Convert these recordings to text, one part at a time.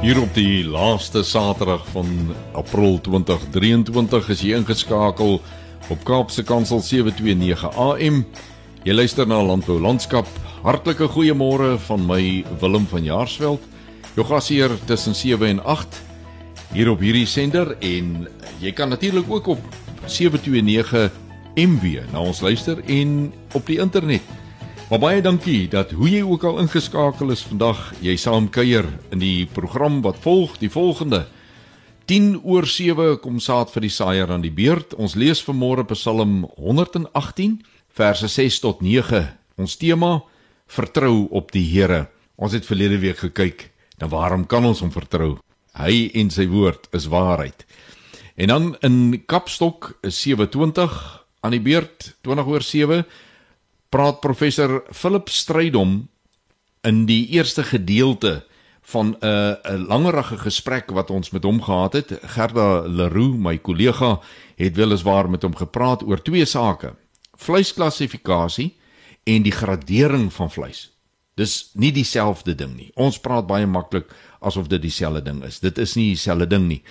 Hier op die laaste Saterdag van April 2023 is jy ingeskakel op Kaapse Kansel 729 AM. Jy luister na Landbou Landskap. Hartlike goeiemôre van my Willem van Jaarsveld. Jou gasheer tussen 7 en 8 hier op hierdie sender en jy kan natuurlik ook op 729 MW na ons luister en op die internet Maar baie dankie dat hoe jy ook al ingeskakel is vandag, jy saam kuier in die program wat volg, die volgende 10 oor 7 kom saad vir die saaier aan die beurt. Ons lees vanmôre Psalm 118 verse 6 tot 9. Ons tema vertrou op die Here. Ons het verlede week gekyk na waarom kan ons hom vertrou? Hy en sy woord is waarheid. En dan in Kapstok 27 aan die beurt 20 oor 7 praat professor Philip Strydom in die eerste gedeelte van 'n uh, 'n langerige gesprek wat ons met hom gehad het. Gerda Leroux, my kollega, het weliswaar met hom gepraat oor twee sake: vleisklassifikasie en die gradering van vleis. Dis nie dieselfde ding nie. Ons praat baie maklik asof dit dieselfde ding is. Dit is nie dieselfde ding nie.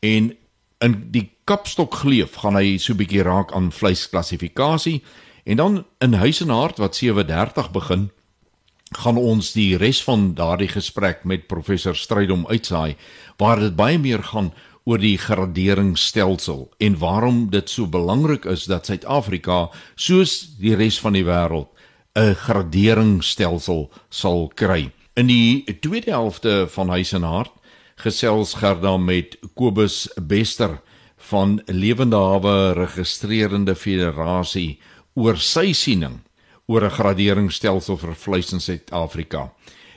En in die kapstok gleef gaan hy so 'n bietjie raak aan vleisklassifikasie En dan in Huis en Hart wat 7:30 begin, gaan ons die res van daardie gesprek met professor Strydom uitsaai waar dit baie meer gaan oor die graderingsstelsel en waarom dit so belangrik is dat Suid-Afrika soos die res van die wêreld 'n graderingsstelsel sal kry. In die tweede helfte van Huis en Hart gesels Gerda met Kobus Bester van Lewende Hawe Registrerende Federasie oor sy siening oor 'n graderingsstelsel vir vleis in Suid-Afrika.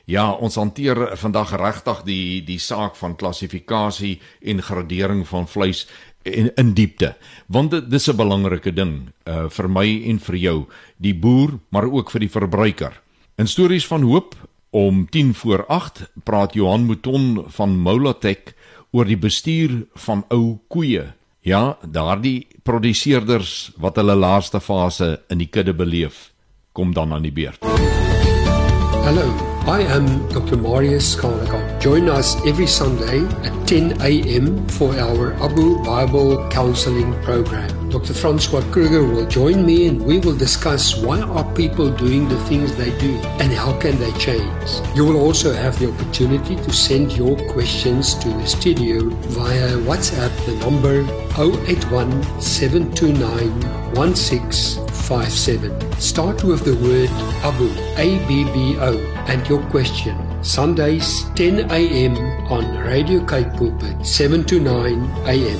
Ja, ons hanteer vandag regtig die die saak van klassifikasie en gradering van vleis in, in diepte, want dit is 'n belangrike ding uh vir my en vir jou, die boer, maar ook vir die verbruiker. In stories van hoop om 10 voor 8 praat Johan Mouton van Molatek oor die bestuur van ou koeie Ja, daardie produseerders wat hulle laaste fase in die kudde beleef, kom dan aan die beurt. Hello, I am Dr. Marius Skalakot. Join us every Sunday at 10 a.m. for our Abu Bible Counseling Program. Dr. Francois Kruger will join me and we will discuss why are people doing the things they do and how can they change. You will also have the opportunity to send your questions to the studio via WhatsApp the number 081 729 1657. Start with the word Abu, A B B O, and your question. Sundays 10 a.m. on Radio Cape Pulpit 7 to 9 a.m.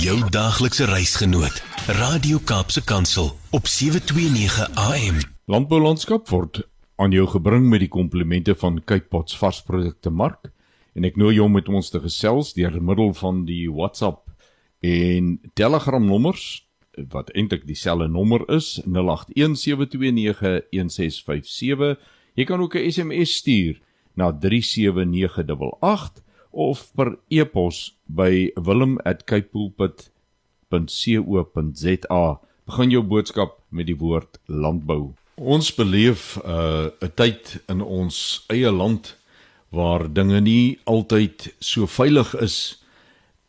Jou daaglikse reisgenoot, Radio Kaapse Kansel op 729 AM. Landboulandskap word aan jou gebring met die komplimente van Cape Pots varsprodukte mark en ek nooi jou met ons te gesels deur middel van die WhatsApp en Telegram nommers wat eintlik dieselfde nommer is 0817291657. Jy kan ook 'n SMS stuur na 37988 of per e-pos by wilm@capepulpit.co.za. Begin jou boodskap met die woord landbou. Ons beleef 'n uh, 'n tyd in ons eie land waar dinge nie altyd so veilig is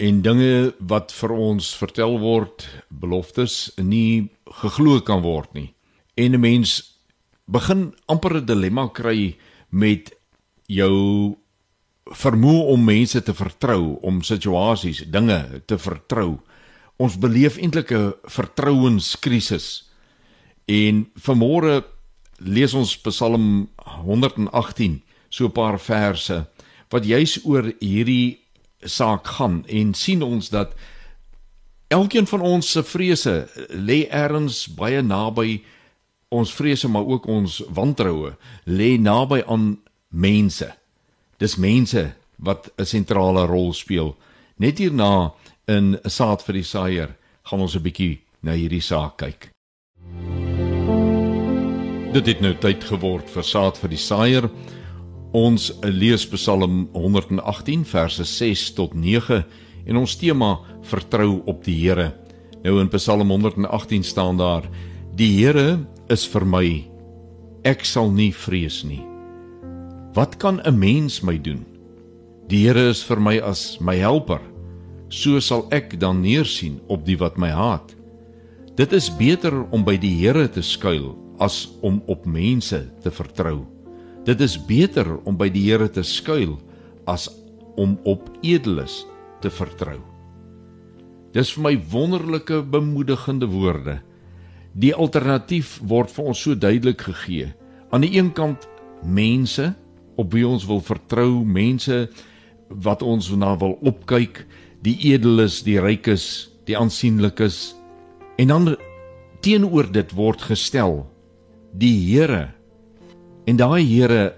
en dinge wat vir ons vertel word, beloftes nie geglo kan word nie. En 'n mens begin amper 'n dilemma kry met jou vermoë om mense te vertrou, om situasies, dinge te vertrou. Ons beleef eintlik 'n vertrouenskrisis. En vanmôre lees ons Psalm 118, so 'n paar verse wat juis oor hierdie saak gaan en sien ons dat elkeen van ons se vrese lê ergens baie naby ons vrese maar ook ons wantroue lê naby aan mense dis mense wat 'n sentrale rol speel. Net hierna in 'n saad vir die saaier gaan ons 'n bietjie na hierdie saak kyk. Dit het nou tyd geword vir saad vir die saaier. Ons lees Psalm 118 verse 6 tot 9 en ons tema vertrou op die Here. Nou in Psalm 118 staan daar: Die Here is vir my. Ek sal nie vrees nie. Wat kan 'n mens my doen? Die Here is vir my as my helper. So sal ek dan neersien op die wat my haat. Dit is beter om by die Here te skuil as om op mense te vertrou. Dit is beter om by die Here te skuil as om op edeles te vertrou. Dis vir my wonderlike bemoedigende woorde. Die alternatief word vir ons so duidelik gegee. Aan die een kant mense op wie ons wil vertrou, mense wat ons na wil opkyk, die edeles, die rykes, die aansienlikes. En dan teenoor dit word gestel die Here. En daai Here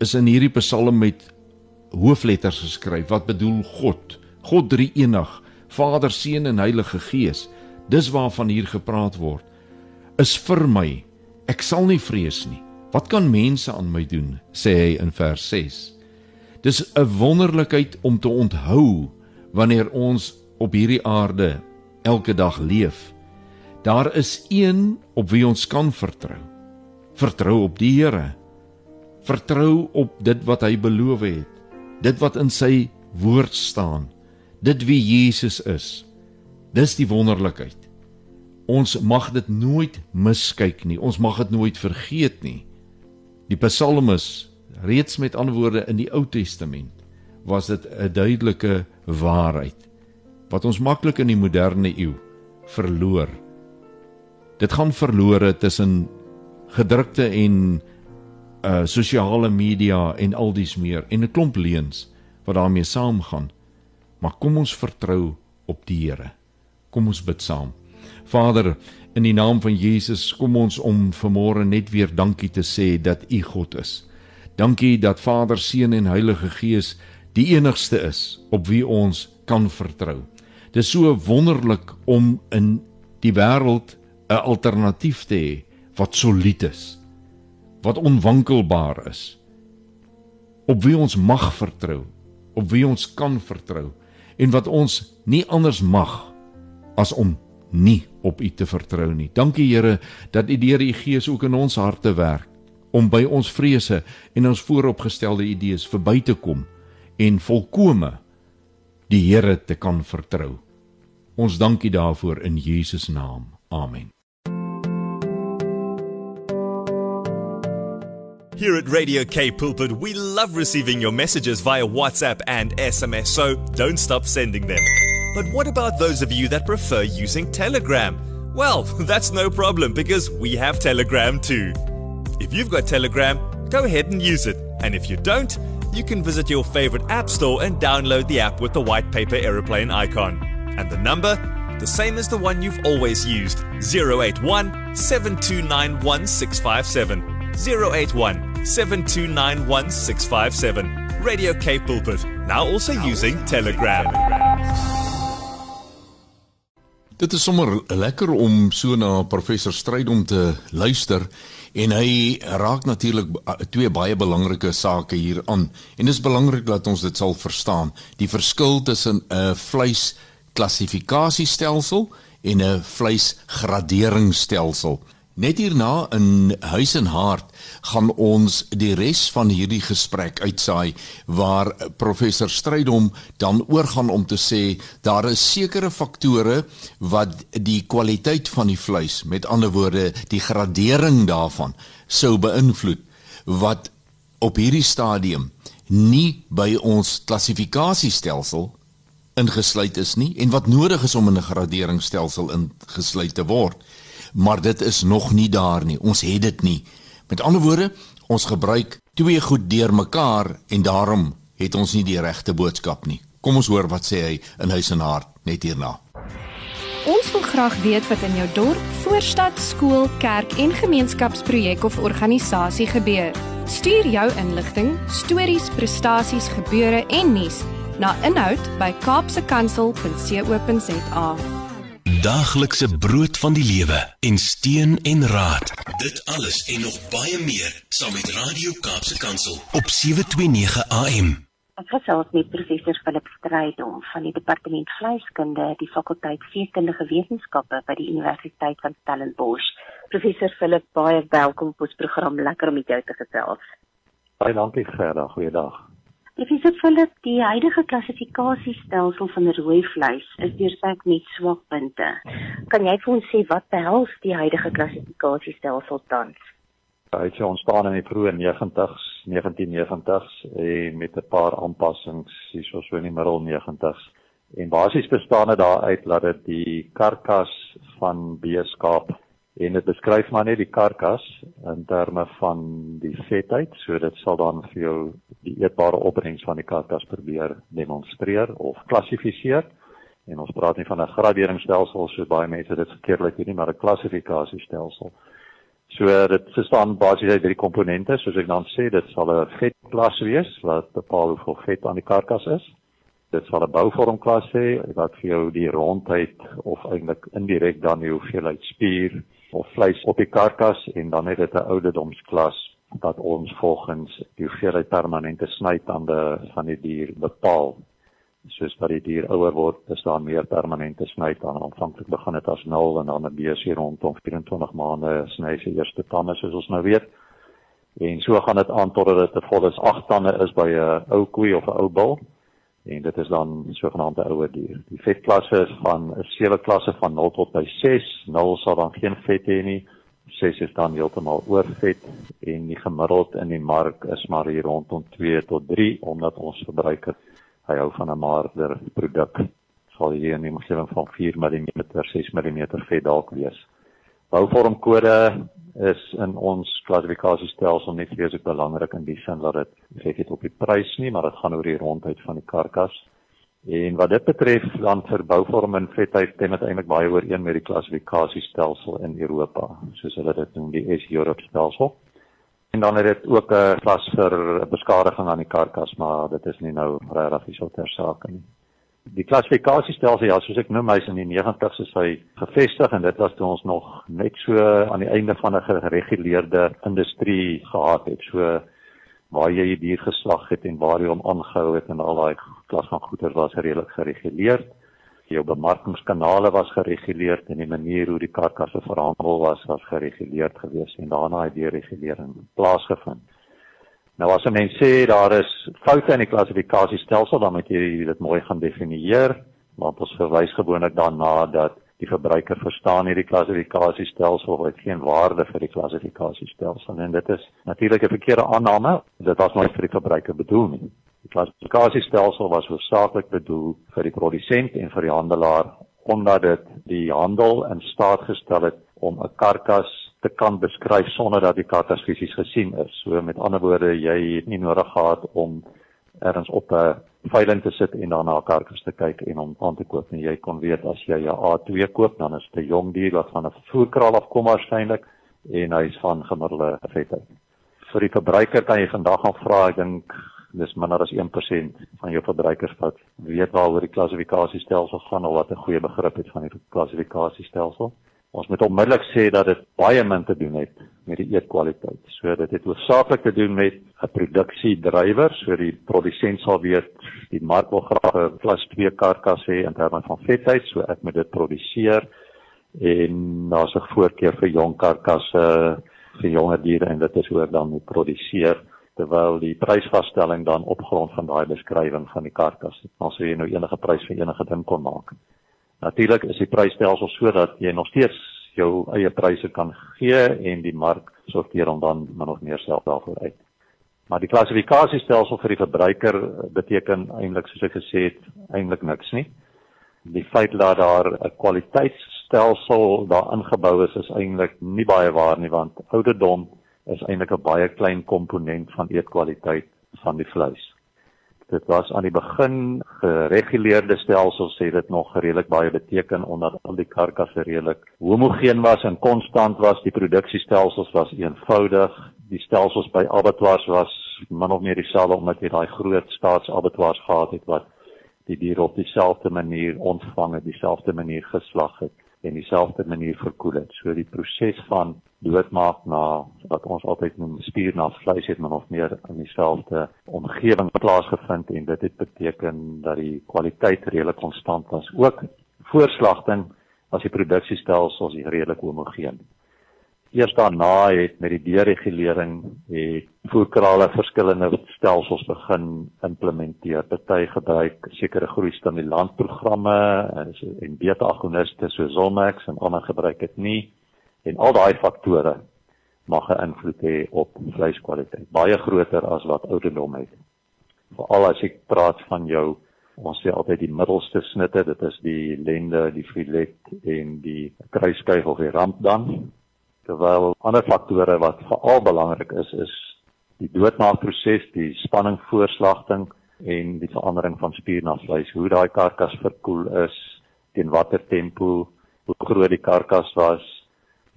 is in hierdie Psalm met hoofletters geskryf wat bedoel God, God drie enig, Vader, Seun en Heilige Gees. Dis waarvan hier gepraat word. Is vir my. Ek sal nie vrees nie. Wat kan mense aan my doen? sê hy in vers 6. Dis 'n wonderlikheid om te onthou wanneer ons op hierdie aarde elke dag leef. Daar is een op wie ons kan vertrou. Vertrou op die Here. Vertrou op dit wat hy beloof het. Dit wat in sy woord staan. Dit wie Jesus is. Dis die wonderlikheid. Ons mag dit nooit miskyk nie. Ons mag dit nooit vergeet nie. Die psalmis reeds met antwoorde in die Ou Testament was dit 'n duidelike waarheid wat ons maklik in die moderne eeu verloor. Dit gaan verlore tussen gedrukte en uh sosiale media en al dies meer en 'n klomp leuns wat daarmee saamgaan. Maar kom ons vertrou op die Here. Kom ons bid saam. Vader, in die naam van Jesus, kom ons om vanmôre net weer dankie te sê dat U God is. Dankie dat Vader, Seun en Heilige Gees die enigste is op wie ons kan vertrou. Dit is so wonderlik om in die wêreld 'n alternatief te hê wat solied is, wat onwankelbaar is, op wie ons mag vertrou, op wie ons kan vertrou en wat ons nie anders mag as om nie op U te vertrou nie. Dankie Here dat U deur U Gees ook in ons harte werk om by ons vrese en ons vooropgestelde idees verby te kom en volkome die Here te kan vertrou. Ons dankie daarvoor in Jesus naam. Amen. Here at Radio K Pulpit, we love receiving your messages via WhatsApp and SMS, so don't stop sending them. But what about those of you that prefer using Telegram? Well, that's no problem because we have Telegram too. If you've got Telegram, go ahead and use it. And if you don't, you can visit your favorite app store and download the app with the white paper aeroplane icon. And the number? The same as the one you've always used 081 7291 657. 081 7291657. Radio K Pulpit, now also using Telegram. Dit is sommer lekker om so na professor Strydom te luister en hy raak natuurlik twee baie belangrike sake hier aan en dit is belangrik dat ons dit sal verstaan die verskil tussen 'n vleis klassifikasiestelsel en 'n vleisgraderingsstelsel Net hierna in Huis en Hart gaan ons die res van hierdie gesprek uitsaai waar professor Strydom dan oorgaan om te sê daar is sekere faktore wat die kwaliteit van die vleis, met ander woorde die gradering daarvan sou beïnvloed wat op hierdie stadium nie by ons klassifikasiestelsel ingesluit is nie en wat nodig is om in 'n graderingsstelsel ingesluit te word maar dit is nog nie daar nie. Ons het dit nie. Met ander woorde, ons gebruik twee goed deurmekaar en daarom het ons nie die regte boodskap nie. Kom ons hoor wat sê hy in huis en hart net hierna. Ons wil graag weet wat in jou dorp, voorstad, skool, kerk en gemeenskapsprojek of organisasie gebeur. Stuur jou inligting, stories, prestasies, gebeure en nuus na inhoud@kaapsekansel.co.za daaglikse brood van die lewe en steun en raad. Dit alles en nog baie meer saam met Radio Kaapse Kansel op 729 AM. Ek gesels met professor Philip Strydom van die departement vleiskunde, die fakulteit veekundige wetenskappe by die Universiteit van Stellenbosch. Professor Philip, baie welkom op ons program. Lekker om met jou te gesels. Baie dankie Gerda, goeiedag. Professor Philip, die huidige klassifikasiestelsel van rooi vleis is deursak met swak punte. Kan jy vir ons sê wat behels die huidige klassifikasiestelsel tans? Hy het ontstaan in die vroeë 90s, 1990s en met 'n paar aanpassings hierso so in die middel 90s. En basies bestaan dit daaruit dat dit die karkas van beeskaap en dit beskryf maar net die karkas in terme van die vetheid so dit sal dan vir jou die eetbare opbrengs van die karkas probeer demonstreer of klassifiseer. En ons praat nie van 'n graderingsstelsel so baie mense dit verkeerdelik doen nie maar 'n klassifikasiestelsel so dit bestaan basies uit drie komponente. Soos ek dan sê dit sal 'n vetklas wees wat bepaal hoeveel vet aan die karkas is. Dit sal 'n bouvormklas hê wat vir jou die rondheid of eintlik indirek dan die hoeveelheid spier of vleis op die karkas en dan het dit 'n ouderdomsklas wat ons volgens die hoeveelheid permanente snytande van die dier bepaal. Soos wat die dier ouer word, is daar meer permanente snytande. Aanvanklik begin dit as 0 en dan 'n besie rondom 24 maande sny sy eerste tande soos ons nou weet. En so gaan dit aan totdat dit 'n volle 8 tande is by 'n ou koei of 'n ou bul en dit is dan sogenaamde ouer dier. Die vetklasse is van 'n sewe klasse van 0 tot by 6. 0 sal dan geen vet hê nie. 6 is dan heeltemal oorvet en die gemiddeld in die mark is maar hier rondom 2 tot 3 omdat ons verbruiker hy hou van 'n maarder produk. Sal hier in die omgewing van 4 mm, 6 mm vet dalk wees. Bouvormkode is in ons klassifikasiestelsel nie vreeslik belangrik in die sin dat dit effek het op die prys nie, maar dit gaan oor die rondheid van die karkas. En wat dit betref dan vir bouvorm en vetheid stem dit eintlik baie ooreen met die klassifikasiestelsel in Europa, soos hulle dit noem die S-Europe stelsel. En dan het dit ook 'n klas vir beskadiging aan die karkas, maar dit is nie nou regtig so ter sake nie die klassifikasiestelsel ja soos ek noem hy's in die 90's is hy gevestig en dit was toe ons nog net so aan die einde van 'n gereguleerde industrie gehad het. So waar jy die dier geslag het en waar jy hom aangehou het en al daai klas van goeder was redelik gereguleer jou bemarkingskanale was gereguleer en die manier hoe die karkasse verhandel was was gereguleer geweest en daarna het die regulering plaasgevind Nou as 'n mens sê daar is foute in die klassifikasiestelsel, dan moet jy dit mooi gaan definieer, want ons verwys gewoonlik daarna dat die verbruiker verstaan hierdie klassifikasiestelsel of het geen waarde vir die klassifikasiestelsel en dit is natuurlik 'n verkeerde aanname. Dit was nooit vir die verbruiker bedoel nie. Die klassifikasiestelsel was hoofsaaklik bedoel vir die produsent en vir die handelaar omdat dit die handel in staat gestel het om 'n karkas te kan beskryf sonder dat die karkas fisies gesien is. So met ander woorde, jy het nie nodig gehad om ergens op 'n veiling te sit en daarna 'n karkas te kyk en hom aan te koop nie. Jy kon weet as jy 'n A2 koop, dan is dit 'n jong dier wat van 'n voerkraal afkom waarskynlik en hy is van gemiddelde vetheid. Vir die verbruiker kan jy vandag gaan vra, ek dink dis minder as 1% van jou verbruikers wat weet waaroor die klassifikasiestelsel gaan of wat 'n goeie begrip het van die klassifikasiestelsel. Ons moet onmiddellik sê dat dit baie min te doen het met die eetkwaliteit. So dit het hoofsaaklik te doen met 'n produksiedrywer, so die produsent sal weet die mark wil graag 'n plus 2 karkas hê in terme van vetheid, so ek moet dit produseer en daar's 'n voorkeur vir jong karkasse vir jonger diere en dit is hoe ek dan moet produseer terwyl die prysvasstelling dan op grond van daai beskrywing van die karkas. Ons sê jy nou enige prys vir enige ding kon maak. Natuurlik is die prysstelsel sodat jy nog steeds jou eie pryse kan gee en die mark sorteer hom dan min of meer self daarvoor uit. Maar die klassifikasiestelsel vir die verbruiker beteken eintlik soos ek gesê het eintlik niks nie. Die feit dat daar 'n kwaliteitsstelsel daar ingebou is is eintlik nie baie waar nie want ouderdom is eintlik 'n baie klein komponent van eetkwaliteit van die vleis dit was aan die begin gereguleerde stelsels sê dit nog redelik baie beteken omdat al die karkasse redelik homogeen was en konstant was. Die produksiestelsels was eenvoudig. Die stelsels by abattoirs was min of meer dieselfde omdat jy daai groot staatsabattoirs gehad het wat die diere op dieselfde manier ontvang het dieselfde manier geslag het en dieselfde manier verkoel het. So die proses van doodmaak na wat ons altyd noem spier na vleis het min of meer in dieselfde omgewing plaasgevind en dit het beteken dat die kwaliteit redelik konstant was. Ook voorslagting as die produksiestelsels redelik homogeen. Eers daarna het met die deregulering het voerkrale verskillende stelsels begin implementeer. Party gebruik sekere groei stimulantprogramme en beta-agoniste soos Zolmax en ander gebruik dit nie. En al daai faktore mag 'n invloed hê op vleiskwaliteit, baie groter as wat ouderdom het. Veral as ek praat van jou ons sê altyd die middelste snitte, dit is die lende, die filet en die kruiskuif of die ramp dan. Terwyl ander faktore wat veral belangrik is is die doodmaakproses, die spanning voorslagting en die verandering van spier na vleis, hoe daai karkas verkoel is, teen watter tempo, hoe groot die karkas was,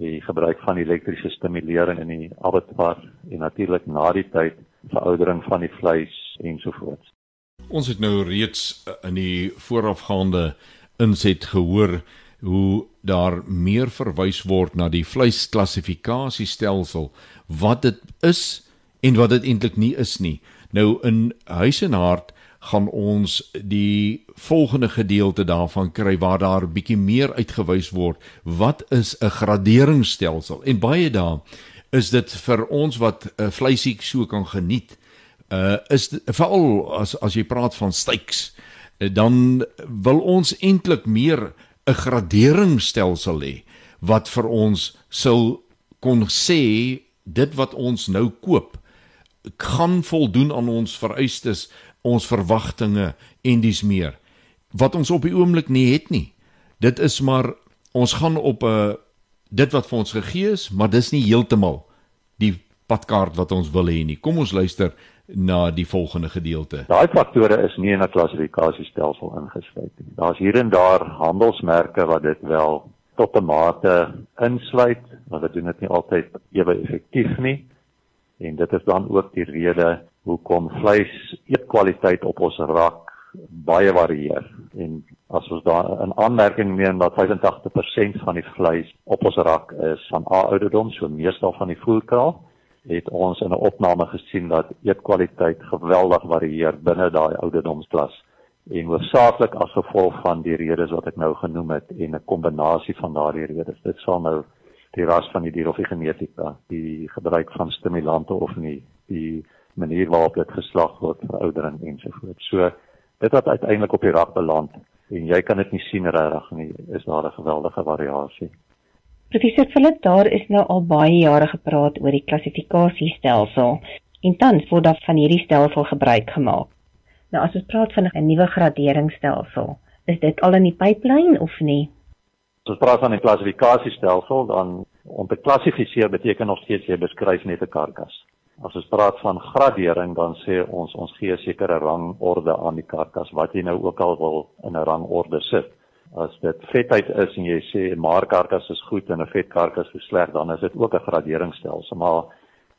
die gebruik van elektriese stimulering in die abattoir en natuurlik na die tyd veroudering van die vleis ensovoorts. Ons het nou reeds in die voorafgaande inset gehoor hoe daar meer verwys word na die vleisklassifikasiestelsel wat dit is en wat dit eintlik nie is nie. Nou in huis en hart gaan ons die volgende gedeelte daarvan kry waar daar bietjie meer uitgewys word wat is 'n graderingsstelsel en baie daar is dit vir ons wat uh, vleisie so kan geniet uh is veral as as jy praat van steaks uh, dan wil ons eintlik meer 'n graderingsstelsel hê wat vir ons sou kon sê dit wat ons nou koop kan voldoen aan ons vereistes, ons verwagtinge en dis meer wat ons op die oomblik nie het nie. Dit is maar ons gaan op 'n uh, dit wat vir ons gegee is, maar dis nie heeltemal die padkaart wat ons wil hê nie. Kom ons luister na die volgende gedeelte. Daai faktore is nie in 'n klassifikasiestelsel ingesluit nie. Daar's hier en daar handelsmerke wat dit wel tot 'n mate insluit, maar dit doen dit nie altyd ewe effektief nie en dit is dan ook die rede hoekom vleis eetkwaliteit op ons rak baie varieer en as ons daar 'n aanmerking neem dat 85% van die vleis op ons rak is van ouderdom so meestal van die voerkraal het ons in 'n opname gesien dat eetkwaliteit geweldig varieer binne daai ouderdomsklas en hoofsaaklik as gevolg van die redes wat ek nou genoem het en 'n kombinasie van daardie redes dit sal nou die ras van die dier of die genetika, die gebruik van stimulante of nie, die manier waarop dit geslag word vir oudering ensovoorts. So dit wat uiteindelik op die rak beland en jy kan dit nie sien regtig nie, is daar 'n geweldige variasie. Professor Philip, daar is nou al baie jare gepraat oor die klassifikasiestelsel en tans word daar van hierdie stelsel gebruik gemaak. Nou as ons praat van 'n nuwe graderingsstelsel, is dit al in die pipeline of nie? As ons praat van 'n klassifikasiestelsel, dan om te klassifiseer beteken nog steeds jy beskryf net 'n karkas. As ons praat van gradering, dan sê ons ons gee 'n sekere rangorde aan die karkas wat jy nou ook al wil in 'n rangorde sit. As dit vetheid is en jy sê 'n maar karkas is goed en 'n vet karkas is sleg, dan is dit ook 'n graderingsstelsel, maar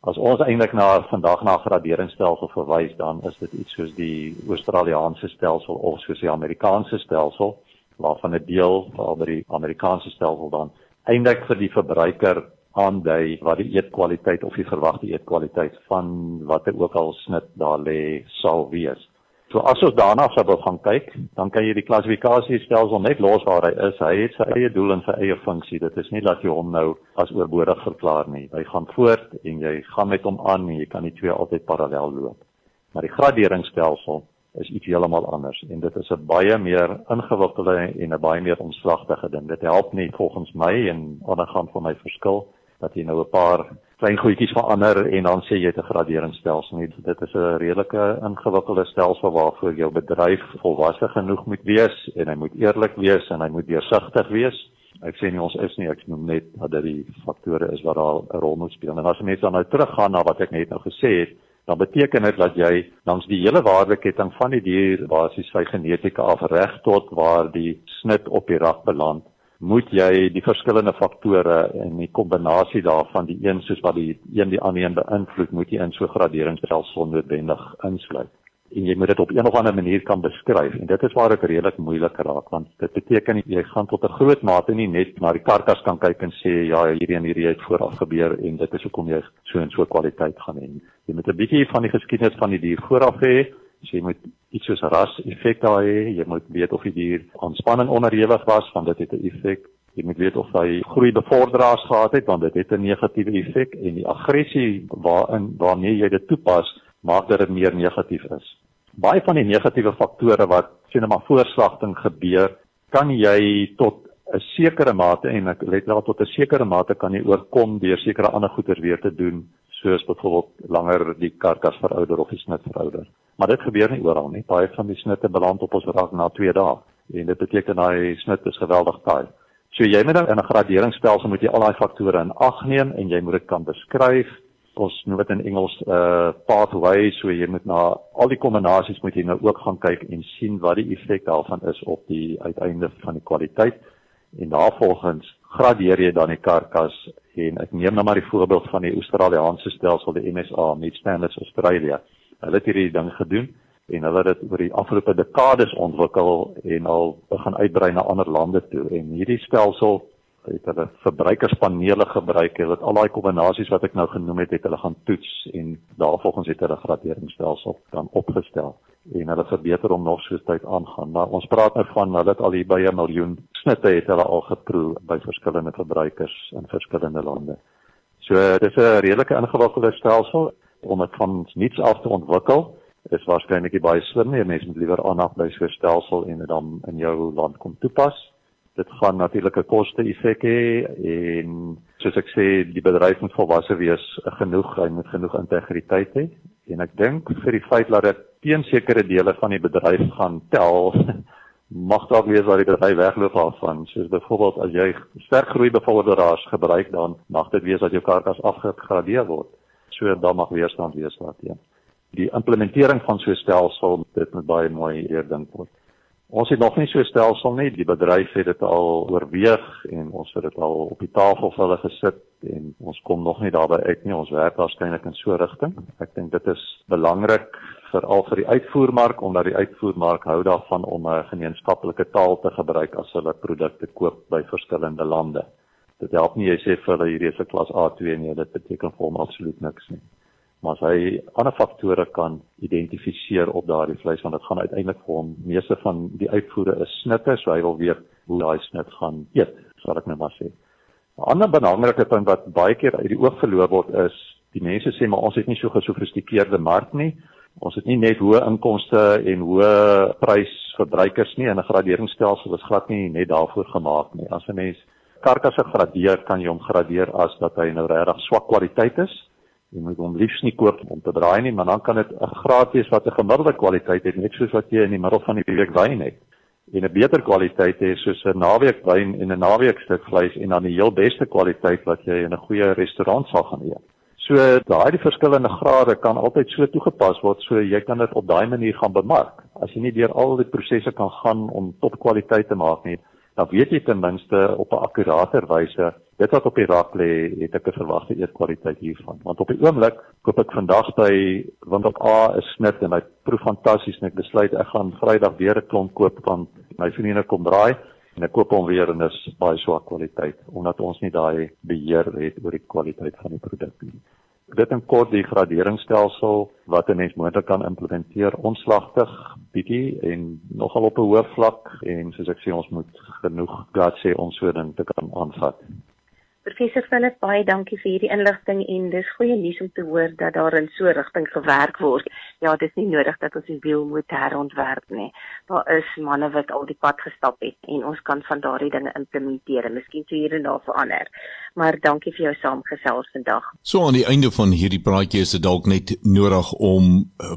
as ons eintlik na vandag na graderingsstelsel verwys, dan is dit iets soos die Australiese stelsel of soos die Amerikaanse stelsel waarvan 'n deel val by die Amerikaanse stelsel dan eintlik vir die verbruiker aandui wat die eetkwaliteit of die verwagte eetkwaliteit van watter ook al snit daar lê sal wees. So as ons daarna sou wil gaan kyk, dan kan jy die klassifikasiestelsel net los waar hy is. Hy het sy eie doel en sy eie funksie. Dit is nie dat jy hom nou as oorbodig verklaar nie. Hy gaan voort en jy gaan met hom aan en jy kan die twee altyd parallel loop. Maar die graderingsstelsel is iets heeltemal anders en dit is 'n baie meer ingewikkelde en 'n baie meer omslagtige ding. Dit help nie volgens my en ander gaan van my verskil dat jy nou 'n paar klein goedjies verander en dan sê jy het 'n graderingsstelsel nie. Dit is 'n redelike ingewikkelde stelsel waarvoor jou bedryf volwasse genoeg moet wees en hy moet eerlik wees en hy moet deursigtig wees. Ek sê nie ons is nie, ek noem net dat dit faktore is wat daar 'n rol moet speel. En as mense dan nou teruggaan na wat ek net nou gesê het, dan beteken dit dat jy langs die hele waardeketting van die dier basies sy genetika af reg tot waar die snit op die rak beland moet jy die verskillende faktore en die kombinasie daarvan die een soos wat die een die ander een beïnvloed moet jy in so graderingsstelsel noodwendig insluit. En jy moet dit op een of ander manier kan beskryf. En dit is waar dit redelik moeilik raak want dit beteken jy gaan tot 'n groot mate nie net na die karkas kan kyk en sê ja hierdie en hierdie het vooraf gebeur en dit is hoekom jy so en so kwaliteit gaan hê. Jy moet 'n bietjie van die geskiedenis van die dier vooraf hê. So jy moet iets soos ras effek daar hê jy moet weet of die dier aan spanning onderhewig was want dit het 'n effek Jy moet weet of hy groei bevorderaars gehad het want dit het 'n negatiewe effek en die aggressie waarin waarmee jy dit toepas maak dat dit meer negatief is. Baie van die negatiewe faktore wat sien maar voorslagting gebeur, kan jy tot 'n sekere mate en ek let wel tot 'n sekere mate kan jy oorkom deur sekere ander goeder weer te doen soos byvoorbeeld langer die karkas verouder of die snit verouder. Maar dit gebeur nie oral nie. Baie van die snitte beland op ons rak na 2 dae en dit beteken daai snit is geweldig taai. So jy moet dan in 'n graderingsstelsel moet jy al daai faktore in ag neem en jy moet dit kan beskryf. Ons noem dit in Engels 'n uh, pathway, so jy moet na al die kombinasies moet jy nou ook gaan kyk en sien wat die effek daarvan is op die uiteinde van die kwaliteit en daarvolgens gradeer jy dan die karkas en ek neem nou maar die voorbeeld van die Australiese stelsel die MSA Meat Standards Australia. Hulle het hierdie ding gedoen en hulle het dit oor die afgelope dekades ontwikkel en al begin uitbrei na ander lande toe en hierdie stelsel het hulle verbruikerspanele gebruik hulle het al daai kombinasies wat ek nou genoem het het hulle gaan toets en daarvolgens het hulle graderingsstelsel dan opgestel en hulle verbeter hom nog soos tyd aangaan maar ons praat nou van hulle het al hier by 'n miljoen snitte het hulle al geproe by verskillende verbruikers in verskillende lande. So dis 'n redelike ingewikkelde stelsel. Om dit van niets af te ontwikkel is waarskynlik baie slim nie. Mense moet liewer aanhou by so 'n stelsel en dit dan in jou land kom toepas. Dit gaan natuurlik 'n koste effek hê en soos ek sê die bedryf moet volwasse wees genoeg hy moet genoeg integriteit hê. En ek dink vir die feit dat dit teen sekere dele van die bedryf gaan tel mag dalk wees dat die bedryf wegloop daarvan soos byvoorbeeld as jy sterk groei bevorderaars gebruik dan mag dit wees dat jou karkas afgegradeer word so dan mag weerstand wees daarteen die implementering van so 'n stelsel dit moet baie mooi eerdink word Ons het nog nie so 'n stelsel nie. Die bedryf het dit al oorweeg en ons het dit al op die tafel vir hulle gesit en ons kom nog nie daarby uit nie. Ons werk waarskynlik in so 'n rigting. Ek dink dit is belangrik veral vir die uitvoermark omdat die uitvoermark hou daarvan om 'n gemeenskaplike taal te gebruik as hulle produkte koop by verskillende lande. Dit help nie jy sê vir hulle hierdie is 'n klas A2 nie, dit beteken vir hom absoluut niks nie. Maar as hy ander faktore kan identifiseer op daardie vleis want dit gaan uiteindelik vir hom meeste van die uitvoere is snitte so hy wil weet hoe daai snit gaan eet sal ek net maar sê. 'n ander belangrike punt wat baie keer uit die oog verloor word is die mense sê maar ons het nie so gesofistikeerde mark nie ons het nie net hoë inkomste en hoë prys verbruikers nie en 'n graderingsstelsel is glad nie net daarvoor gemaak nie as 'n mens karkasse gradeer kan jy hom gradeer as dat hy nou regtig swak kwaliteit is jy moet hom liefs nie koop om te draai nie, maar dan kan dit 'n graad wees wat 'n gemiddelde kwaliteit het, net soos wat jy in die middel van die week wyn het. En 'n beter kwaliteit hê soos 'n naweek wyn en 'n naweek stuk vleis en dan die heel beste kwaliteit wat jy in 'n goeie restaurant sal gaan eet. So daai verskillende grade kan altyd so toegepas word so jy kan dit op daai manier gaan bemark. As jy nie deur al die prosesse kan gaan om topkwaliteit te maak nie, dan weet jy ten minste op 'n akkurater wyse dit wat op die rak lê, het ek 'n verwagte eetkwaliteit hiervan. Want op die oomblik koop ek vandag by want op A is snit en hy proef fantasties en ek besluit ek gaan Vrydag weer 'n klomp koop van my vriende kom draai en ek koop hom weer en dis baie swak kwaliteit omdat ons nie daai beheer het oor die kwaliteit van die produk nie dit in kort die graderingsstelsel wat 'n mens moontlik kan implementeer onslagtig bietjie en nogal op 'n hoë vlak en soos ek sê ons moet genoeg gehad sê om so 'n ding te kan aanvat. Professor Philip, baie dankie vir hierdie inligting en dis goeie nuus om te hoor dat daar in so 'n rigting gewerk word. Ja, dis nie nodig dat ons die wiel moet herontwerp nie. Daar is manne wat al die pad gestap het en ons kan van daardie dinge implementeer en miskien so hier en daar verander. Maar dankie vir jou saamgesels vandag. So aan die einde van hierdie praatjie is dit dalk net nodig om 'n uh,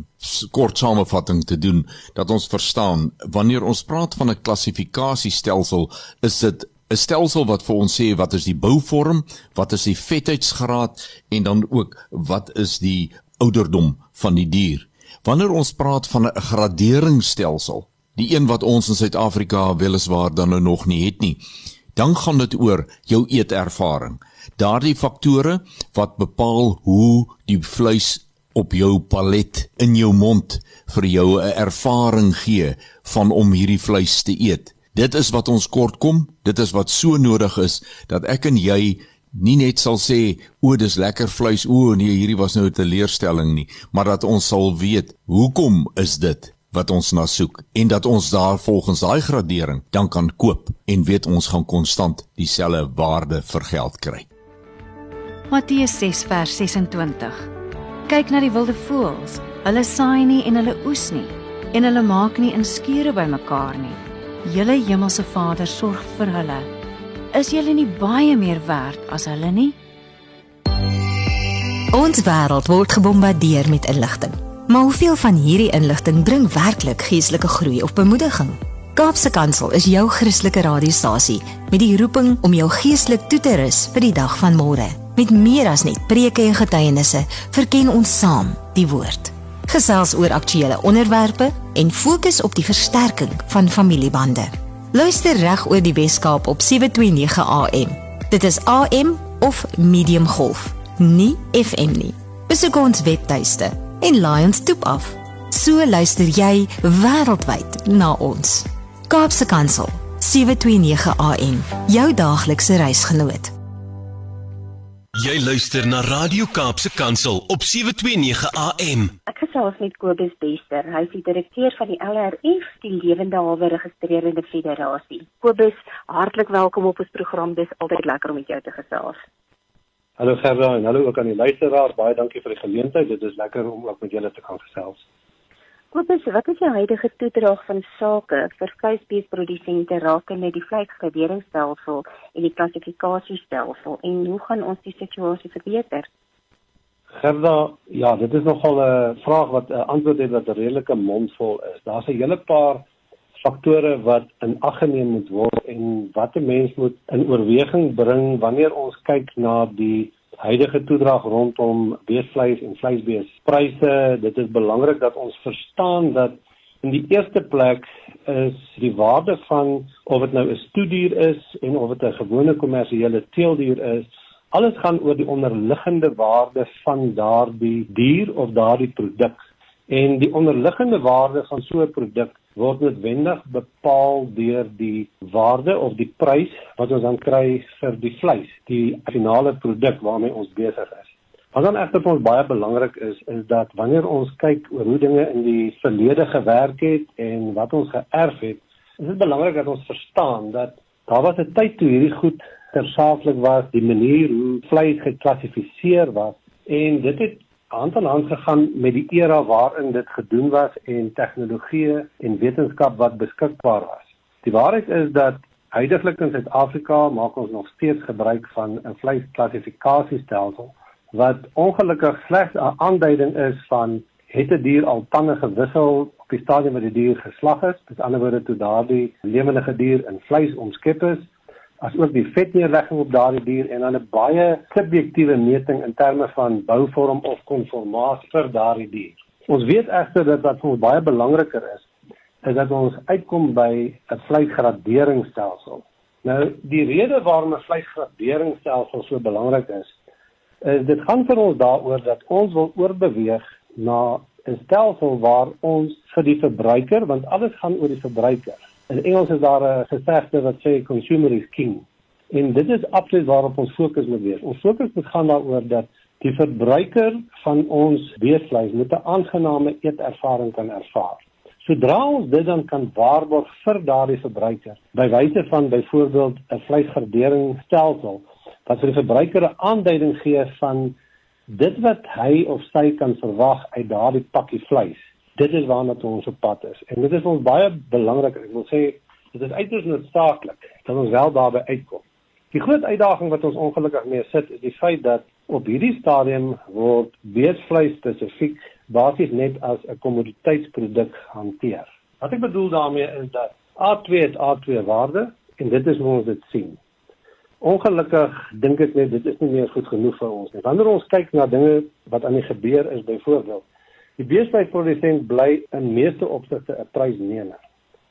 kort samevatting te doen dat ons verstaan wanneer ons praat van 'n klassifikasiestelsel, is dit 'n stelsel wat vir ons sê wat is die bouvorm, wat is die vetheidsgraad en dan ook wat is die ouderdom van die dier. Wanneer ons praat van 'n graderingsstelsel, die een wat ons in Suid-Afrika weliswaar dan nou nog nie het nie, dan gaan dit oor jou eetervaring. Daardie faktore wat bepaal hoe die vleis op jou palet in jou mond vir jou 'n ervaring gee van om hierdie vleis te eet. Dit is wat ons kort kom, dit is wat so nodig is dat ek en jy nie net sal sê o, dis lekker vleis, o nee, hierdie was nou 'n teleurstelling nie, maar dat ons sal weet hoekom is dit wat ons na soek en dat ons daar volgens daai gradering dan kan koop en weet ons gaan konstant dieselfde waarde vir geld kry. Matteus 6 vers 26. Kyk na die wilde voëls. Hulle saai nie en hulle oes nie en hulle maak nie in skure bymekaar nie. Julle hemelse Vader sorg vir hulle. Is julle nie baie meer werd as hulle nie? Ons wêreld word gebombardeer met inligting. Maar hoeveel van hierdie inligting bring werklik geestelike groei of bemoediging? Kaapse Kansel is jou Christelike radiostasie met die roeping om jou geestelik toe te rus vir die dag van môre. Met meer as net preke en getuienisse, verken ons saam die woord. Gesels oor aktuelle onderwerpe en fokus op die versterking van familiebande. Luister reg oor die Weskaap op 729 AM. Dit is AM of medium golf nie FM nie. Besoek ons webtuiste en laai ons toep af. So luister jy wêreldwyd na ons. Kaapse Kansel 729 AM, jou daaglikse reisgenoot. Jy luister na Radio Kaapse Kansel op 729 AM. Ek gesels met Kobus Bester. Hy is die direkteur van die LRF, die Lewende Hawe Registreerende Federasie. Kobus, hartlik welkom op ons program. Dis altyd lekker om met jou te gesels. Hallo Gerda en hallo ook aan die luisteraars. Baie dankie vir die geleentheid. Dit is lekker om ook met julle te kan gesels. Kobus, wat is die huidige toedrag van sake vir vleisbeesprodusente rakende die vleisgraderingsstelsel en die klassifikasiestelsel en hoe gaan ons die situasie verbeter? Gerda, ja, dit is nogal 'n vraag wat 'n antwoord het wat 'n redelike mondvol is. Daar's 'n hele paar faktore wat in ag geneem moet word en wat 'n mens moet in oorweging bring wanneer ons kyk na die huidige toedrag rondom beesvleis en vleisbeespryse. Dit is belangrik dat ons verstaan dat in die eerste plek is die waarde van of dit nou 'n stoedier is en of dit 'n gewone kommersiële teeldier is, alles gaan oor die onderliggende waarde van daardie dier of daardie produk. En die onderliggende waarde van so 'n produk word noodwendig bepaal deur die waarde of die prys wat ons dan kry vir die vleis, die finale produk waarmee ons besig is. Wat dan egter vir ons baie belangrik is, is dat wanneer ons kyk oor hoe dinge in die verlede gewerk het en wat ons geërf het, is dit belangrik dat ons verstaan dat daar was 'n tyd toe hierdie goed tersaaklik was, die manier hoe vleis geklassifiseer was en dit het hand aan hand gegaan met die era waarin dit gedoen was en tegnologie en wetenskap wat beskikbaar was. Die waarheid is dat heidaglik in Suid-Afrika maak ons nog steeds gebruik van 'n vleisklassifikasiestelsel wat ongelukkig slegs 'n aanduiding is van het 'n dier al tande gewissel op die stadium wat die dier geslag is, met ander woorde toe daardie lewende dier in vleis omskep is asook die vetneerlegging op daardie dier en dan 'n baie subjektiewe meting in terme van bouvorm of konformasie vir daardie dier. Ons weet egter dat wat vir ons baie belangriker is, is dat ons uitkom by 'n vleisgraderingsstelsel. Nou, die rede waarom 'n vleisgraderingsstelsel so belangrik is, is dit gaan vir ons daaroor dat ons wil oorbeweeg na 'n stelsel waar ons vir die verbruiker, want alles gaan oor die verbruiker In Engels is daar 'n gesegde wat sê consumer is king. En dit is absoluut waarop ons fokus moet wees. Ons fokus moet gaan daaroor dat die verbruiker van ons beesvleis met 'n aangename eetervaring kan ervaar. Sodra ons dit dan kan waarborg vir daardie verbruiker, by wyse van byvoorbeeld 'n vleisgraderingsstelsel wat vir die verbruiker 'n aanduiding gee van dit wat hy of sy kan verwag uit daardie pakkie vleis dit is waarna ons op pad is. En dit is ons baie belangrik. Ek wil sê dit is uiters noodsaaklik dat ons wel daarby uitkom. Die groot uitdaging wat ons ongelukkig mee sit is die feit dat op hierdie stadium word beesvleis spesifiek basies net as 'n kommoditeitsproduk hanteer. Wat ek bedoel daarmee is dat A2 het A2 waarde en dit is hoe ons dit sien. Ongelukkig dink ek net dit is nie meer goed genoeg vir ons nie. Wanneer ons kyk na dinge wat aan die gebeur is byvoorbeeld Die beesteprodusent bly in meeste opsigte 'n prysnemer.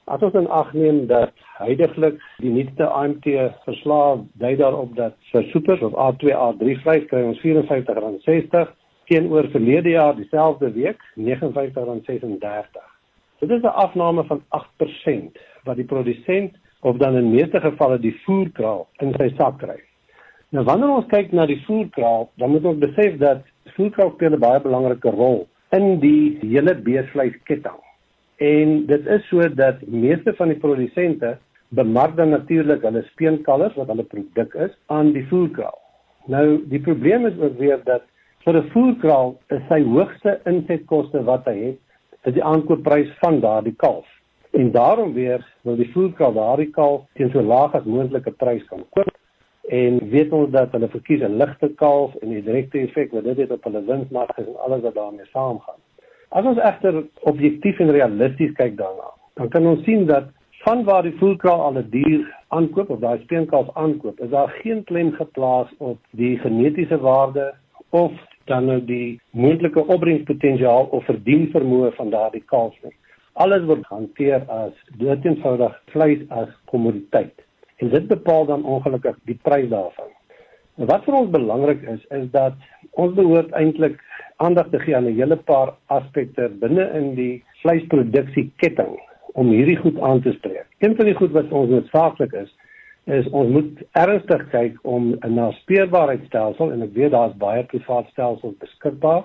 As ons in ag neem dat heidaglik die nuutste AMT verslae dui daarop dat vir super of A2 A3 vleis kry ons R54.60 teenoor verlede jaar dieselfde week R59.36. Dit is 'n afname van 8% wat die produsent of dan in meeste gevalle die voerkraal in sy sak kry. Nou wanneer ons kyk na die voerkraal, dan moet ons besef dat voerkraal speel 'n baie belangrike rol in die hele beesvleisketting. En dit is so dat meeste van die produsente bemark dan natuurlik hulle speenkalvers wat hulle produk is aan die voerkraal. Nou die probleem is ook weer dat vir 'n voerkraal is sy hoogste insetkoste wat hy het, is die aankoopprys van daardie kalf. En daarom weer wil die voerkraal daardie kalf teen so laag as moontlike prys kan koop en weet ons dat hulle verkies 'n ligte kalf en die direkte effek wat dit het op hulle winsmarge en alles wat daarmee saamgaan. As ons egter objektief en realisties kyk daarna, dan kan ons sien dat van waar die voerkraal al 'n dier aankoop of daai speenkalf aankoop, is daar geen klem geplaas op die genetiese waarde of dan nou die moontlike opbrengspotensiaal of verdienvermoë van daardie kalf nie. Alles word hanteer as doeteenvoudig vleis as kommoditeit. En dit bepaal dan ongelukkig die prys daarvan. En wat vir ons belangrik is, is dat ons behoort eintlik aandag te gee aan 'n hele paar aspekte binne in die vleisproduksie-ketting om hierdie goed aan te spreek. Een van die goed wat ons noodsaaklik is, is ons moet ernstig kyk om 'n naspeurbaarheidstelsel en ek weet daar's baie privaat stelsels beskikbaar,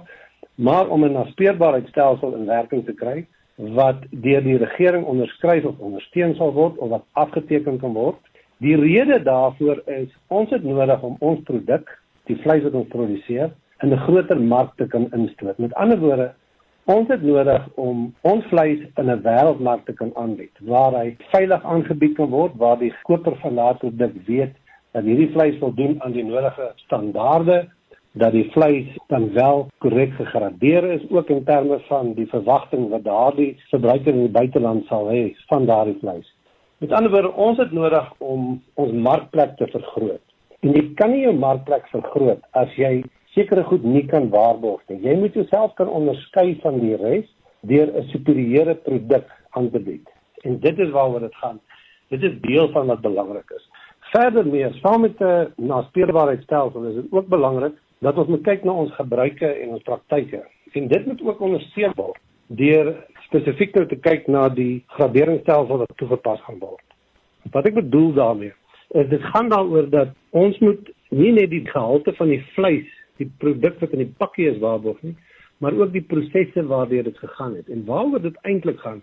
maar om 'n naspeurbaarheidstelsel in werking te kry wat deur die regering onderskryf of ondersteun sal word of wat afgeteken kan word. Die rede daarvoor is ons het nodig om ons produk, die vleis wat ons produseer, in 'n groter mark te kan instoot. Met ander woorde, Ons het nodig om ons vleis in 'n wêreldmark te kan aanbied waar hy veilig aangebied kan word waar die koper van daardie produk weet dat hierdie vleis voldoen aan die nodige standaarde dat die vleis dan wel korrek gegradeer is ook in terme van die verwagting wat daardie verbruiker in die buiteland sal hê van daardie vleis. Met ander woorde, ons het nodig om ons markplek te vergroot. En jy kan nie jou markplek vergroot as jy sekere goed nie kan waarborg nie. Jy moet jouself kan onderskei van die res deur 'n superieure produk aan te bied. En dit is waaroor dit gaan. Dit is deel van wat belangrik is. Verder meer, saam met 'n naspeurbaarheidstelsel is dit ook belangrik dat ons moet kyk na ons gebruike en ons praktyke. En dit moet ook ondersteun word deur spesifiek te kyk na die graderingsstelsel wat toegepas gaan word. Wat ek bedoel daarmee is dit gaan daaroor dat ons moet nie net die gehalte van die vleis die produk wat in die pakkie is waarborg nie, maar ook die prosesse waardeur dit gegaan het. En waaroor dit eintlik gaan,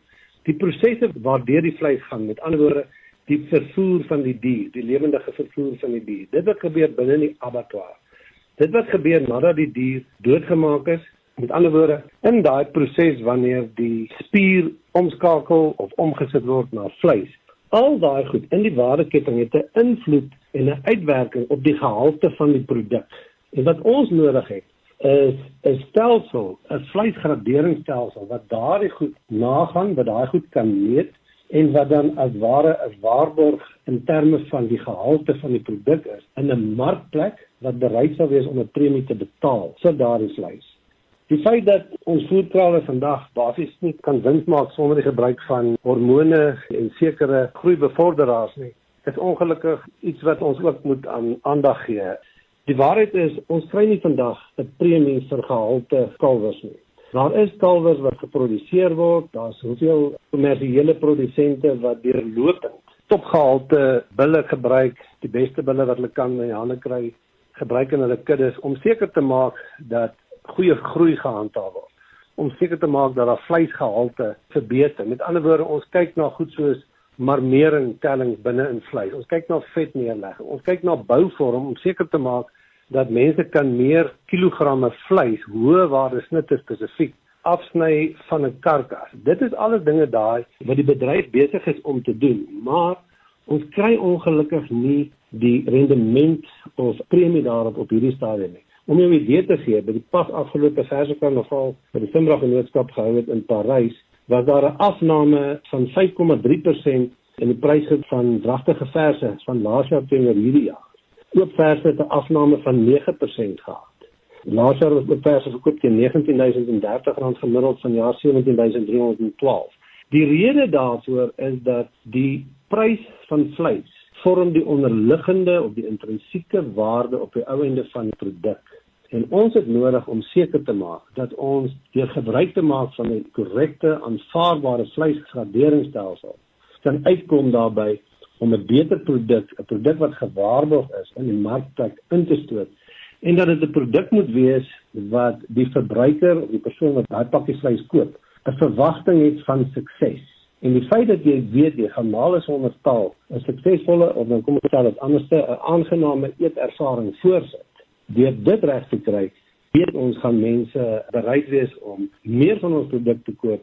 die prosesse waardeur die vleis gaan, met ander woorde, die vervoer van die dier, die lewendige vervoer van die dier. Dit wat gebeur binne die abattoir. Dit wat gebeur nadat die dier doodgemaak is, met ander woorde, in daai proses wanneer die spier omskakel of omgesit word na vleis. Al daai goed in die waardeketting het 'n invloed en 'n uitwerking op die gehalte van die produk. En wat ons nodig het is 'n stelsel, 'n vleisgraderingsstelsel wat daardie goed nagaan, wat daai goed kan meet en wat dan as ware 'n waarborg in terme van die gehalte van die produk is in 'n markplek wat bereid sou wees om 'n premie te betaal vir daardie vleis. Die feit dat ons voedkrale vandag basies nie kan wins maak sonder die gebruik van hormone en sekere groeibevorderaars nie, is ongelukkig iets wat ons ook moet aan aandag gee. Die waarheid is ons kry nie vandag 'n premie vir gehalte kalwers nie. Daar is kalwers wat geproduseer word, daar's hoeveel kommersiële produsente wat deurlopend topgehalte bulle gebruik, die beste bulle wat hulle kan in die hande kry, gebruik in hulle kuddes om seker te maak dat goeie groei gehandhaaf word. Om seker te maak dat daar vleisgehalte verbeter. Met ander woorde, ons kyk na goed soos marmering tellings binne in vleis. Ons kyk na vetneerlegging. Ons kyk na bouvorm om seker te maak dat mense kan meer kilogramme vleis, hoë waarde snitte spesifiek afsny van 'n karkas. Dit is alles dinge daai wat die bedryf besig is om te doen, maar ons kry ongelukkig nie die rendement of premie daarop op hierdie stadium nie. Om jou idee te gee, by die pas afgelope verse karnaval by die Simbra genootskap gehou het in Parys, was daar 'n afname van 5,3% in die pryse van dragtige verse van laas jaar teenoor hierdie jaar oop verse het 'n afname van 9% gehad. Laas jaar was oop verse verkoop teen R19030 gemiddeld van jaar 17312. Die rede daarvoor is dat die prys van vleis vorm die onderliggende of die intrinsieke waarde op die ou einde van die produk. En ons het nodig om seker te maak dat ons deur gebruik te maak van 'n korrekte aanvaarbare vleisgraderingsstelsel kan uitkom daarbey om 'n beter produk, 'n produk wat gewaarborg is in die markplek in te stoot en dat dit 'n produk moet wees wat die verbruiker of die persoon wat daai pakkie vleis koop 'n verwagting het van sukses. En die feit dat jy weet jy gaan male sonder taal 'n suksesvolle of dan kom ons sê dit anderste 'n aangename eetervaring voorsit. Deur dit reg te kry, weet ons gaan mense bereid wees om meer van ons produkte te koop.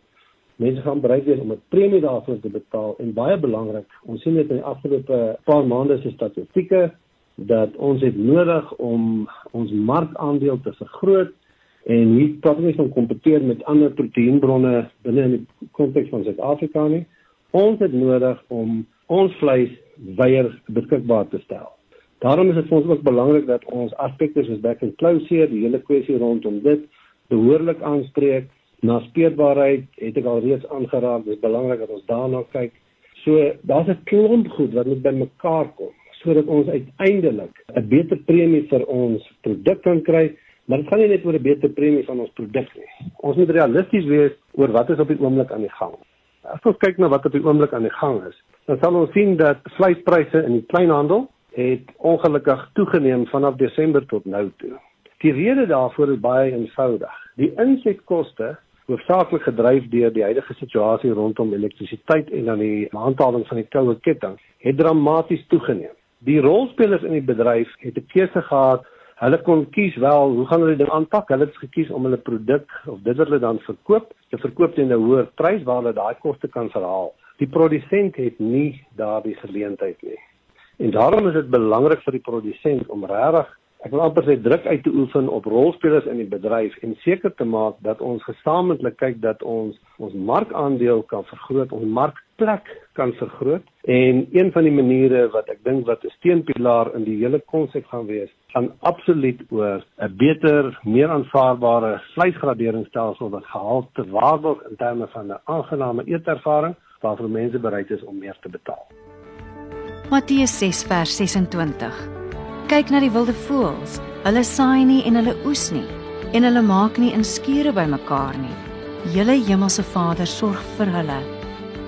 Mense gaan bereid wees om 'n premie daarvoor te betaal en baie belangrik, ons sien dit in die afgelope paar maande se statistieke dat ons het nodig om ons markandeel te vergroot en nie nie van kompeteer met ander proteïenbronne binne in die konteks van Suid-Afrika nie. Ons het nodig om ons vleis weier beskikbaar te stel. Daarom is dit vir ons ook belangrik dat ons aspekte soos back and closure, die hele kwessie rondom dit behoorlik aanspreek. Na speelbaarheid het ek al reeds aangeraak, dit is belangrik dat ons daarna kyk. So daar's 'n klomp goed wat moet bymekaar kom sodat ons uiteindelik 'n beter premie vir ons produk kan kry, maar dit gaan nie net oor 'n beter premie van ons produk nie. Ons moet realisties wees oor wat is op die oomblik aan die gang. As ons kyk na wat op die oomblik aan die gang is, dan sal ons sien dat vleispryse in die kleinhandel het ongelukkig toegeneem vanaf Desember tot nou toe. Die rede daarvoor is baie eenvoudig. Die insetkoste hoofsaaklik gedryf deur die huidige situasie rondom elektrisiteit en dan die handhawing van die koue ketting het dramaties toegeneem die rolspelers in die bedryf het 'n keuse gehad. Hulle kon kies wel hoe gaan hulle dit aanpak? Hulle het gekies om hulle produk of dit wat hulle dan verkoop, te verkoop teen 'n hoër prys waar hulle daai koste kan verhaal. Die produsent het nie daardie geleentheid nie. En daarom is dit belangrik vir die produsent om regtig ek wil amper sê druk uit te oefen op rolspelers in die bedryf en seker te maak dat ons gesamentlik kyk dat ons ons markandeel kan vergroot, ons markplek kan vergroot. En een van die maniere wat ek dink wat 'n steunpilaar in die hele konsep gaan wees, gaan absoluut oor 'n beter, meer aanvaarbare vleisgraderingsstelsel wat gehalte waarborg in terme van 'n aangename eetervaring waarvoor mense bereid is om meer te betaal. Matteus 6 vers 26 kyk na die wilde voëls. Hulle saai nie en hulle oes nie en hulle maak nie in skure bymekaar nie. Julle hemelse Vader sorg vir hulle.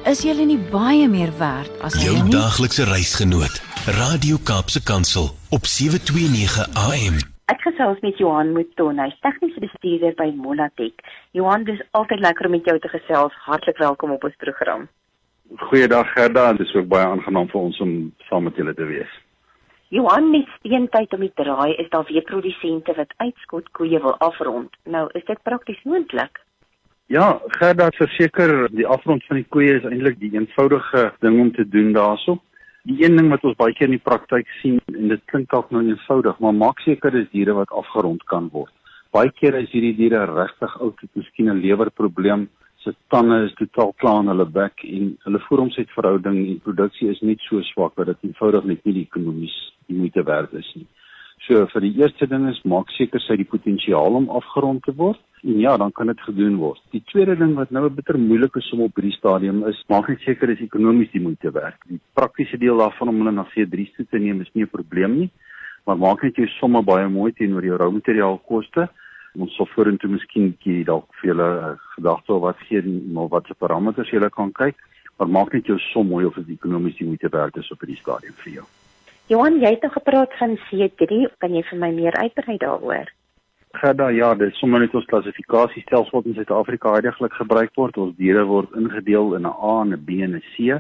Is julle nie baie meer werd as jou daaglikse reisgenoot? Radio Kaapse Kansel op 729 AM. Ek gesels met Johan Mouton, hy's tegniese bestuurder by Molatech. Johan, dis altyd lekker om met jou te gesels. Hartlik welkom op ons program. Goeiedag Gerda, dit is ook baie aangenaam vir ons om saam met julle te wees. Johan met steentyd om die draai is daar weer produsente wat uitskot koeie wil afrond. Nou, is dit prakties moontlik? Ja, Gerda, verseker, die afrond van die koeie is eintlik die eenvoudige ding om te doen daarso. Die een ding wat ons baie keer in die praktyk sien en dit klink dalk nou eenvoudig, maar maak seker dis diere wat afgerond kan word. Baie keer is hierdie diere regtig oud, het miskien 'n lewerprobleem se tande is totaal klaar in hulle bek en hulle vooromsetverhouding en produksie is net so swak dat dit eenvoudig net nie ekonomies die moeite werd is nie. So vir die eerste ding is maak seker sy die potensiaal om afgerond te word en ja, dan kan dit gedoen word. Die tweede ding wat nou 'n bitter moeilike som op hierdie stadium is, maak net seker dis ekonomies die moeite werd. Die praktiese deel daarvan om hulle na C3 toe te neem is nie 'n probleem nie, maar maak net jou somme baie mooi teenoor jou rou materiaal koste ons sal vorentoe miskien bietjie dalk vir julle uh, gedagte oor wat gee maar wat se parameters julle kan kyk maar maak net jou som mooi of dit ekonomies die moeite werd is op hierdie stadium vir jou. Johan, jy het nog gepraat van C3, kan jy vir my meer uitbrei daaroor? Gerda, ja, dit is sommer net ons klassifikasiestelsel wat in Suid-Afrika heidaglik gebruik word. Ons diere word ingedeel in 'n A en 'n B en 'n C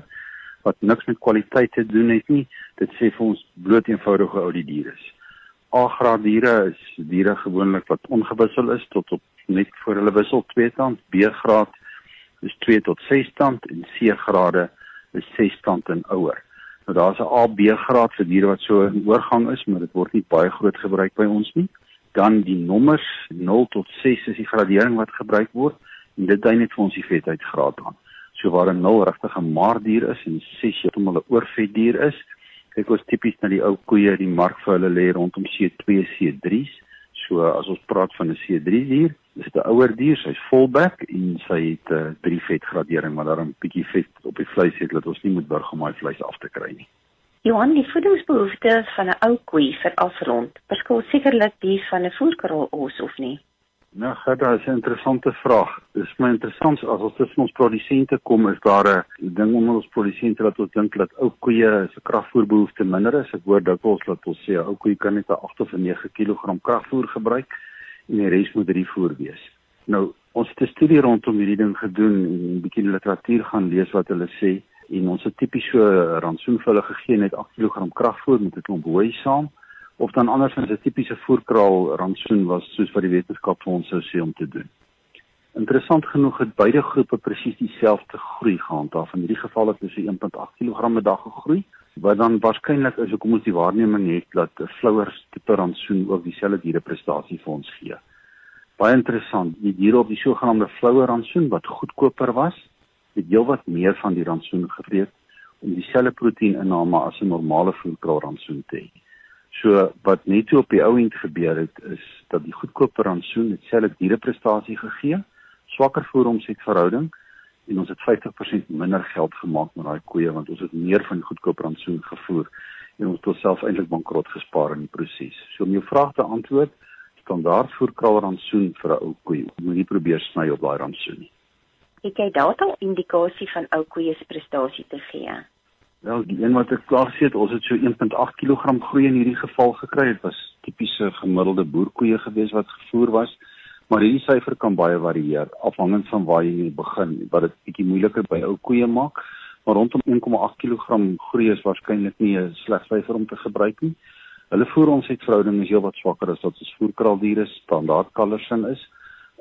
wat niks met kwaliteit te doen het nie. Dit sê vir ons bloot eenvoudige ou die diere is. A-graad diere is diere gewoonlik wat ongewissel is tot op net voor hulle wissel 2 tand, B-graad is 2 tot 6 tand en C-grade is 6 tand en ouer. Nou daar's 'n A-B-graad vir diere wat so in oorgang is, maar dit word nie baie groot gebruik by ons nie. Dan die nommers 0 tot 6 is die gradering wat gebruik word en dit dui net vir ons die vetheidsgraad aan. So waar 'n 0 regtig 'n maar dier is en 6 heeltemal 'n oorvet dier is, kyk ons tipies na die ou koeie die mark vir hulle lê rondom C2 C3s so as ons praat van 'n C3 dier is 'n ouer dier sy's volbek en sy het 'n uh, drie vet gradering maar daarom bietjie vet op die vleis het dat ons nie moet burg om daai vleis af te kry nie Johan die voedingsbehoeftes van 'n ou koei vir afrond verskil sekerlik die van 'n voerkrol os of nie Nou, dit is 'n interessante vraag. Dit is my interessant as ons tussen ons produsente kom, is daar 'n ding onder ons produsente wat ons dink dat ou koeie se kragvoerbehoefte minder is. Ek hoor dikwels dat ons sê ou koeie kan net 'n 8 of 9 kg kragvoer gebruik en die res moet drie voer wees. Nou, Ons het 'n studie rondom hierdie ding gedoen en 'n bietjie literatuur gaan lees wat hulle sê en ons het tipies so rantsoen vir hulle gegee net 8 kg kragvoer met 'n klomp hooi saam of dan andersins 'n tipiese voerkraal rantsoen was soos wat die wetenskap vir ons sou sê om te doen. Interessant genoeg het beide groepe presies dieselfde groei gehandhaaf. In hierdie geval het hulle so 1.8 kg per dag gegroei, wat dan waarskynlik is hoekom ons die waarneming het dat 'n flouer tipe rantsoen ook dieselfde diereprestasie vir ons gee. Baie interessant, die diere op die sogenaamde flouer rantsoen wat goedkoper was, het heelwat meer van die rantsoen gevreet om dieselfde proteïninname as 'n normale voedkraal rantsoen te hê. So wat net op die ou end gebeur het is dat die goedkoper rantsoen dieselfde diereprestasie gegee, swakker voeromsetverhouding en ons het 50% minder geld gemaak met daai koeie want ons het meer van die goedkoper rantsoen gevoer en ons het self eintlik bankrot gespaar in die proses. So om jou vraag te antwoord, standaard voerkraal rantsoen vir 'n ou koe, moet jy probeer sny op daai rantsoen nie het jy data indikasie van ou koeie se prestasie te gee? Wel, die een wat ek klaar gesê het, ons het so 1.8 kg groei in hierdie geval gekry. Dit was tipiese gemiddelde boerkoeie gewees wat gevoer was, maar hierdie syfer kan baie varieer afhangend van waar jy begin. Wat dit bietjie moeiliker by ou koeie maak, maar rondom 1.8 kg groei is waarskynlik nie 'n sleg syfer om te gebruik nie. Hulle voer ons het verhouding is heelwat swakker as wat ons voerkraaldiere standaard kalversin is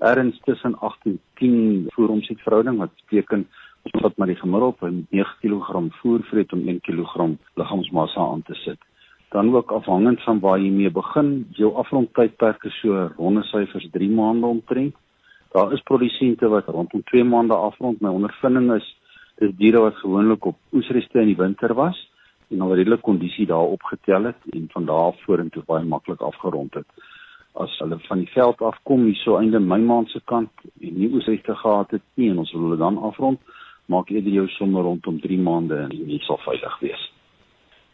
ergens tussen 8 en 10 voeromset verhouding wat beteken ons wat maar die gemiddeld by 9 kg voer vreet om 1 kg liggaamsmassa aan te sit. Dan ook afhangend van waar jy mee begin, jou afrondtydperk is so ronde syfers 3 maande omtrent. Daar is produsente wat rondom 2 maande afrond. My ondervinding is dis diere wat gewoonlik op oesreste in die winter was en al redelik kondisie daar opgetel het en van daar af vorentoe baie maklik afgerond het as hulle van die veld af kom hier so einde Mei maand se kant en nie oesregte gehad het nie en ons wil hulle dan afrond maak eerder jou somme rondom 3 maande en dit sal veilig wees.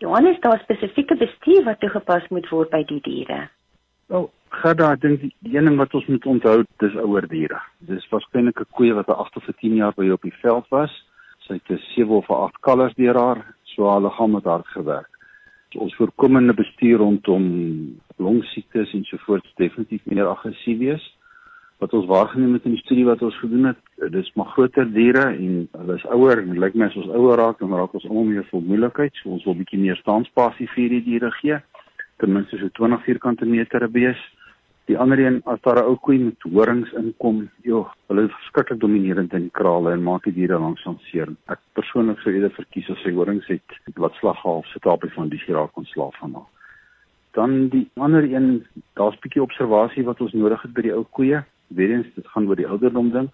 Johannes, daar spesifieke bestuur wat toegepas moet word by die diere. Wel, Gerda, ek dink die een ding wat ons moet onthou, dis ouer diere. Dis waarskynlik 'n koe wat 'n 8 of 10 jaar by jou op die veld was. Sy het 'n 7 of 8 kalvers deur haar, so haar liggaam het hard gewerk ons voorkomende bestuur rondom longsiektes en sovoorts definitief meer aggressief wees. Wat ons waargeneem het in die studie wat ons gedoen het, dis maar groter diere en hulle is ouer en lyk my as ons ouer raak dan raak ons almal meer vermoeilikheid, so ons wil bietjie meer staanspasie vir die diere gee. Ten minste so 20 vierkante meter 'n bees. Die ander een as daar 'n ou koei met horings inkom, joh, hulle is verskriklik dominerend in die krale en maak die diere langsam seer. Ek persoonlik sou eerder verkies as sy horings het wat slaghalf sit op van die geraak ontslaaf van haar. Dan die ander een, daar's 'n bietjie observasie wat ons nodig het by die ou koeie. Weerens dit gaan oor die ouderdom ding.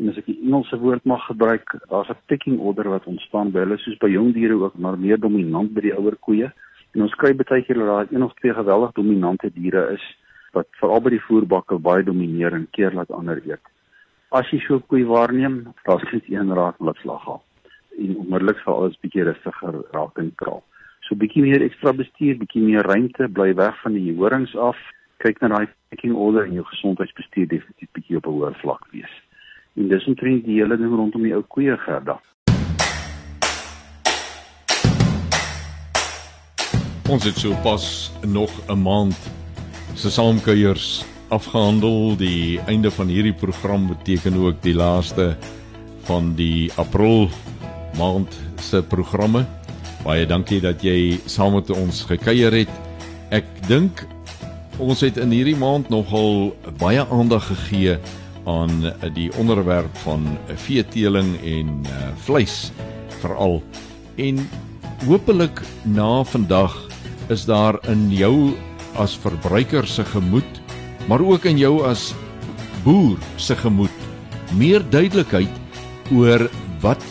En as ek die Engelse woord mag gebruik, daar's 'n pecking order wat ontstaan by hulle soos by jong diere ook, maar meer dominant by die ouer koeie. En ons kry baie keer dat daar een of twee geweldig dominante diere is wat veral by die voerbakke baie domineer en keer laat ander eet. As jy so 'n koei waarneem, daar's net een raad wat slag haal. En onmiddellik sal alles bietjie rustiger raak en kraal. So bietjie meer ekstra bestuur, bietjie meer ruimte, bly weg van die horings af. Kyk na daai picking order en jou gesondheidsbestuur definitief bietjie op 'n hoër vlak wees. En dis omtrent die hele ding rondom die ou koeie gerda. Ons het so pas nog 'n maand se saamkuiers afgehandel. Die einde van hierdie program beteken ook die laaste van die April maand se programme. Baie dankie dat jy saam met ons gekuier het. Ek dink ons het in hierdie maand nogal baie aandag gegee aan die onderwerp van veeteeling en uh, vleis veral. En hopelik na vandag is daar in jou as verbruiker se gemoed, maar ook in jou as boer se gemoed meer duidelikheid oor wat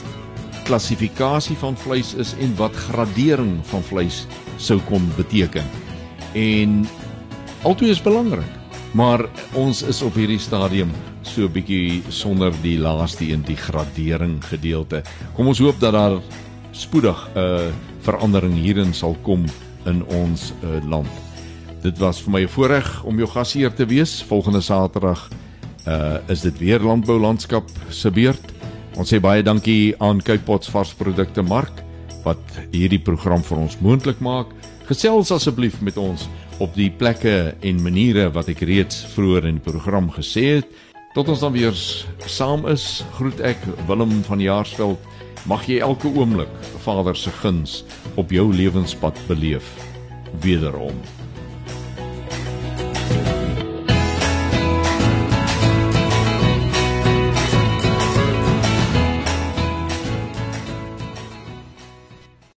klassifikasie van vleis is en wat gradering van vleis sou kom beteken. En altoe is belangrik, maar ons is op hierdie stadium so 'n bietjie sonder die laaste een die gradering gedeelte. Kom ons hoop dat daar spoedig 'n uh, verandering hierin sal kom in ons uh, land. Dit was vir my 'n voorreg om jou gasheer te wees. Volgende Saterdag uh is dit weer landbou landskap se beurt. Ons sê baie dankie aan Kypots varsprodukte mark wat hierdie program vir ons moontlik maak. Gesels asseblief met ons op die plekke en maniere wat ek reeds vroeër in die program gesê het. Tot ons dan weer saam is, groet ek Willem van Jaarsveld. Mag jy elke oomblik Vader se guns op jou lewenspad beleef. Wederom